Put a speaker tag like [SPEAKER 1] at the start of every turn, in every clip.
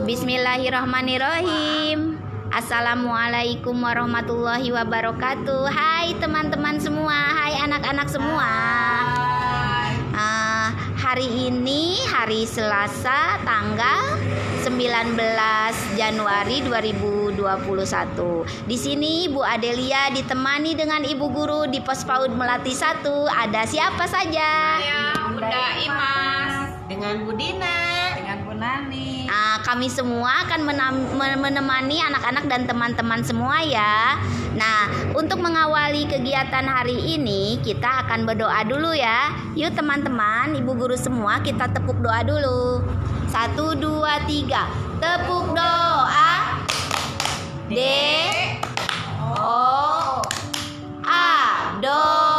[SPEAKER 1] Bismillahirrahmanirrahim. Assalamualaikum warahmatullahi wabarakatuh. Hai teman-teman semua, hai anak-anak semua. Eh, hari ini hari Selasa tanggal 19 Januari 2021. Di sini Bu Adelia ditemani dengan Ibu Guru di Pos PAUD Melati 1. Ada siapa saja?
[SPEAKER 2] Saya Bunda Imas
[SPEAKER 3] dengan Bu
[SPEAKER 2] Nani.
[SPEAKER 1] Ah, kami semua akan menemani anak-anak dan teman-teman semua ya. Nah, untuk mengawali kegiatan hari ini, kita akan berdoa dulu ya. Yuk teman-teman, ibu guru semua, kita tepuk doa dulu. Satu, dua, tiga. Tepuk doa. D. O. A. Doa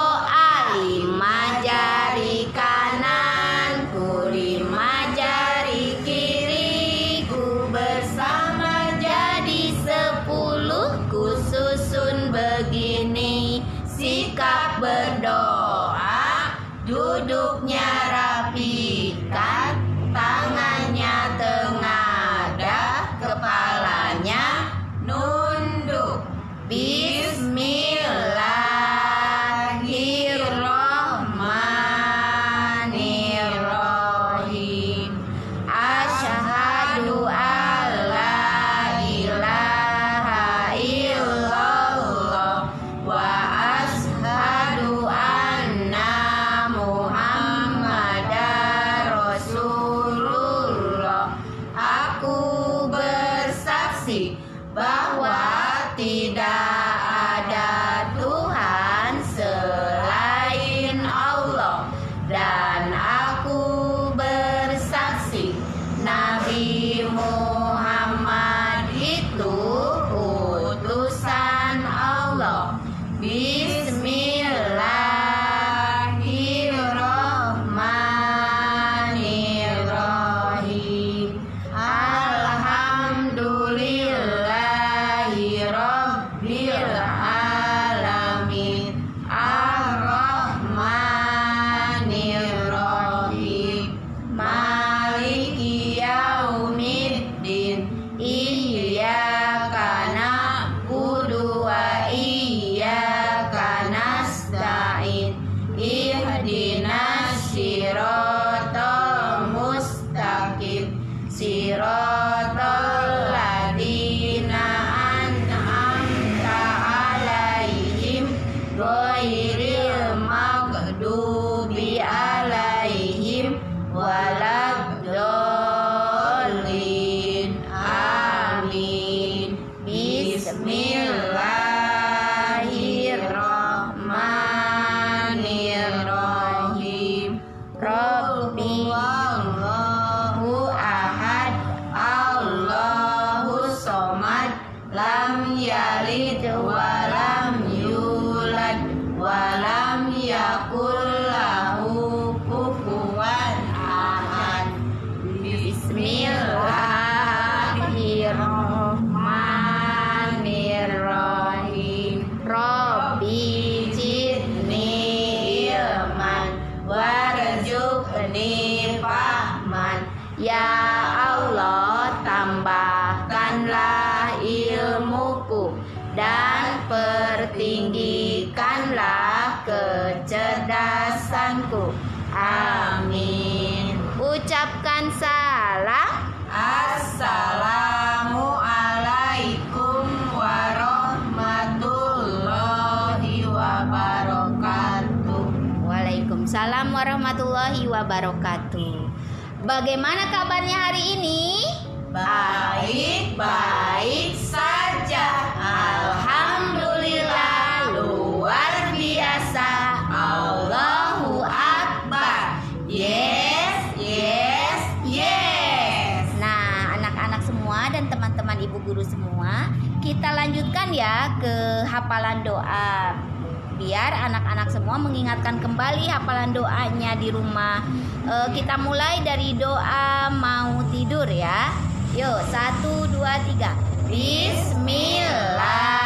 [SPEAKER 1] Ucapkan salam Assalamualaikum warahmatullahi wabarakatuh Waalaikumsalam warahmatullahi wabarakatuh Bagaimana kabarnya hari ini?
[SPEAKER 3] Baik, baik saja.
[SPEAKER 1] Guru semua. Kita lanjutkan ya ke hafalan doa. Biar anak-anak semua mengingatkan kembali hafalan doanya di rumah. Eh, Kita mulai dari doa mau tidur ya. Yuk satu dua tiga. Bismillahirrahmanirrahim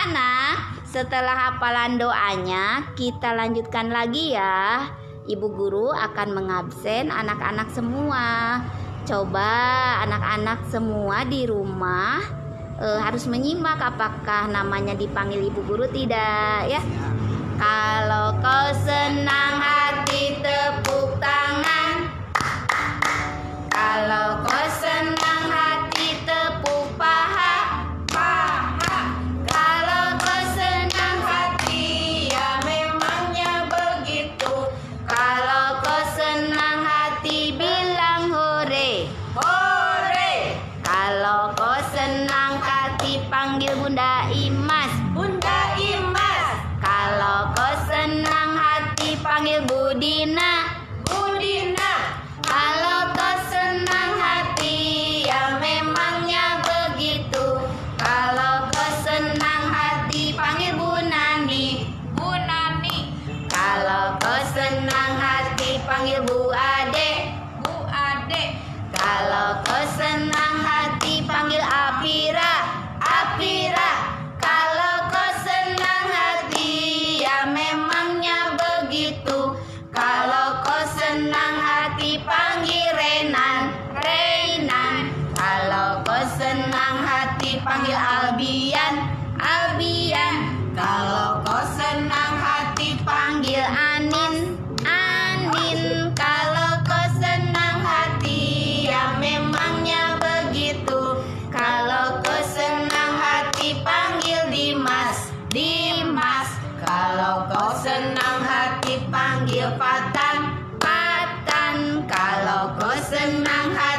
[SPEAKER 1] anak-anak, setelah hafalan doanya, kita lanjutkan lagi ya. Ibu guru akan mengabsen anak-anak semua. Coba anak-anak semua di rumah e, harus menyimak apakah namanya dipanggil ibu guru tidak ya. Kalau panggil Budina Kalau kau senang hati panggil Renan, Renan. Kalau kau senang hati panggil Albian, Sing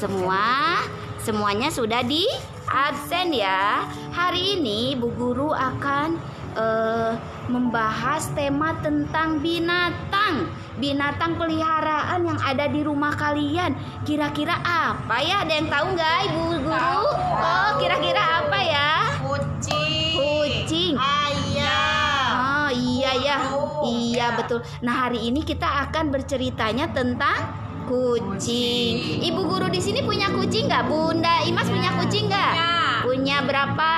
[SPEAKER 1] semua, semuanya sudah di absen ya. Hari ini Bu Guru akan uh, membahas tema tentang binatang, binatang peliharaan yang ada di rumah kalian. Kira-kira apa ya? Ada yang tahu nggak, Ibu Guru? Oh, kira-kira apa ya?
[SPEAKER 2] Kucing.
[SPEAKER 1] Kucing.
[SPEAKER 3] Ayam.
[SPEAKER 1] Oh, iya ya. Iya
[SPEAKER 2] ya.
[SPEAKER 1] betul. Nah hari ini kita akan berceritanya tentang kucing. Ibu guru di sini punya kucing nggak? Bunda Imas punya ya, kucing nggak?
[SPEAKER 2] Punya.
[SPEAKER 1] punya berapa?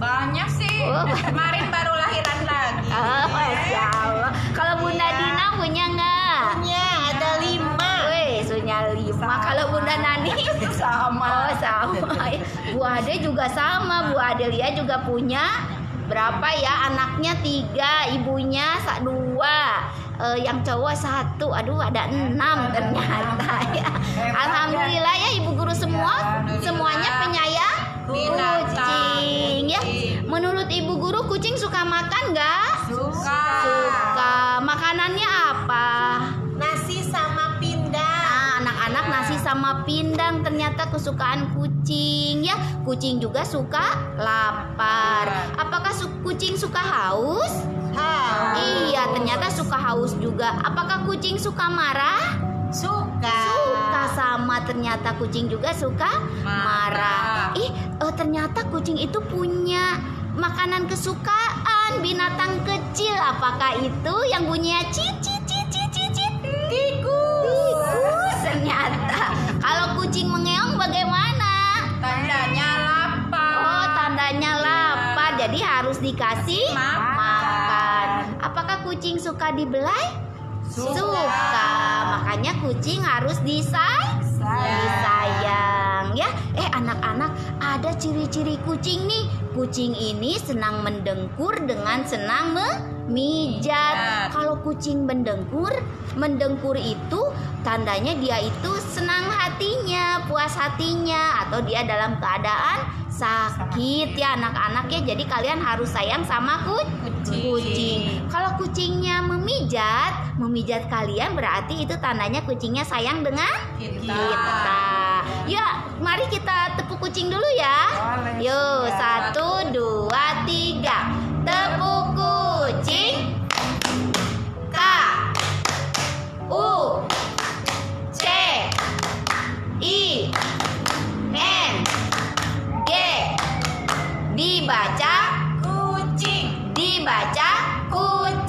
[SPEAKER 2] Banyak sih.
[SPEAKER 1] Oh.
[SPEAKER 2] Kemarin baru lahiran lagi.
[SPEAKER 1] Oh, ya Allah. Kalau Bunda ya. Dina punya nggak?
[SPEAKER 3] Punya, ada lima.
[SPEAKER 1] Wes, punya lima. Kalau Bunda Nani
[SPEAKER 2] sama.
[SPEAKER 1] Oh, sama. Bu Ade juga sama. Bu Adelia juga punya berapa ya? Anaknya tiga, ibunya dua. Eh, yang cowok satu, aduh ada enam ternyata ya. Alhamdulillah ya ibu guru semua, semuanya penyayang kucing ya. Menurut ibu guru kucing suka makan nggak?
[SPEAKER 2] Suka.
[SPEAKER 1] Suka. Makanannya apa?
[SPEAKER 3] Pindang
[SPEAKER 1] ternyata kesukaan kucing ya. Kucing juga suka lapar. Apakah su- kucing suka haus?
[SPEAKER 3] Haus.
[SPEAKER 1] Iya, ternyata suka haus juga. Apakah kucing suka marah?
[SPEAKER 3] Suka.
[SPEAKER 1] Suka sama ternyata kucing juga suka marah.
[SPEAKER 2] Marah.
[SPEAKER 1] Ih, eh, ternyata kucing itu punya makanan kesukaan binatang kecil. Apakah itu yang bunyinya cicit kucing mengeong bagaimana?
[SPEAKER 2] Tandanya lapar.
[SPEAKER 1] Oh, tandanya lapar. Jadi harus dikasih
[SPEAKER 2] Makan.
[SPEAKER 1] makan. Apakah kucing suka dibelai?
[SPEAKER 2] Suka.
[SPEAKER 1] Makanya kucing harus disay disayang ya. Eh anak-anak, ada ciri-ciri kucing nih. Kucing ini senang mendengkur dengan senang memijat.
[SPEAKER 2] Mijat.
[SPEAKER 1] Kalau kucing mendengkur, mendengkur itu tandanya dia itu senang hatinya, puas hatinya atau dia dalam keadaan sakit ya anak-anak ya. Jadi kalian harus sayang sama ku-
[SPEAKER 2] Kucing.
[SPEAKER 1] kucing. Kucingnya memijat, memijat kalian berarti itu tandanya kucingnya sayang dengan
[SPEAKER 2] Kita.
[SPEAKER 1] kita. Ya, mari kita tepuk kucing dulu ya.
[SPEAKER 2] Boleh.
[SPEAKER 1] Yuk, satu, dua, tiga. Tepuk kucing. K. U. C. I. N. G. Dibaca
[SPEAKER 2] Kucing.
[SPEAKER 1] dibaca kucing.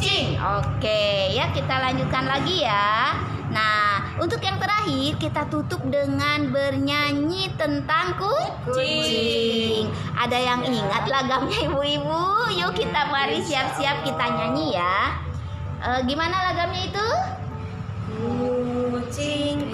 [SPEAKER 1] Ya kita lanjutkan lagi ya. Nah, untuk yang terakhir kita tutup dengan bernyanyi tentang ku- kucing. Ada yang ingat lagamnya ibu-ibu? Yuk kita mari siap-siap kita nyanyi ya. Eh, gimana lagamnya itu?
[SPEAKER 3] Kucingku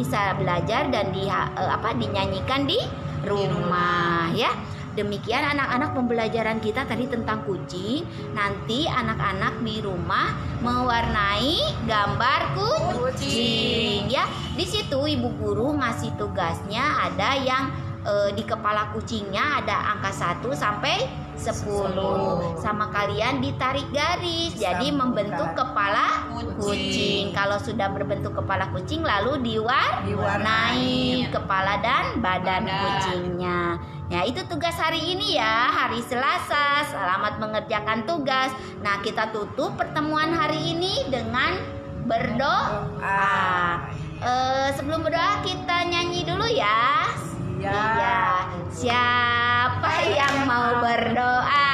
[SPEAKER 1] bisa belajar dan di, eh, apa, dinyanyikan di rumah ya Demikian anak-anak pembelajaran kita tadi tentang kucing. Nanti anak-anak di rumah mewarnai gambar kucing ya. Di situ ibu guru ngasih tugasnya ada yang eh, di kepala kucingnya ada angka 1 sampai 10. Sama kalian ditarik garis. Jadi membentuk kepala
[SPEAKER 2] Kucing.
[SPEAKER 1] kucing. Kalau sudah berbentuk kepala kucing lalu diwarnai
[SPEAKER 2] Diwarnai.
[SPEAKER 1] kepala dan badan
[SPEAKER 2] Badan.
[SPEAKER 1] kucingnya. Ya, itu tugas hari ini ya, hari Selasa. Selamat mengerjakan tugas. Nah, kita tutup pertemuan hari ini dengan berdoa. Eh, sebelum berdoa kita nyanyi dulu ya. Iya. Siapa yang mau berdoa?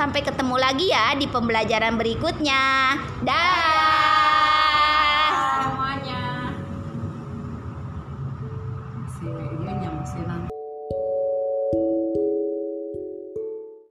[SPEAKER 1] Sampai ketemu lagi ya di pembelajaran berikutnya. Dah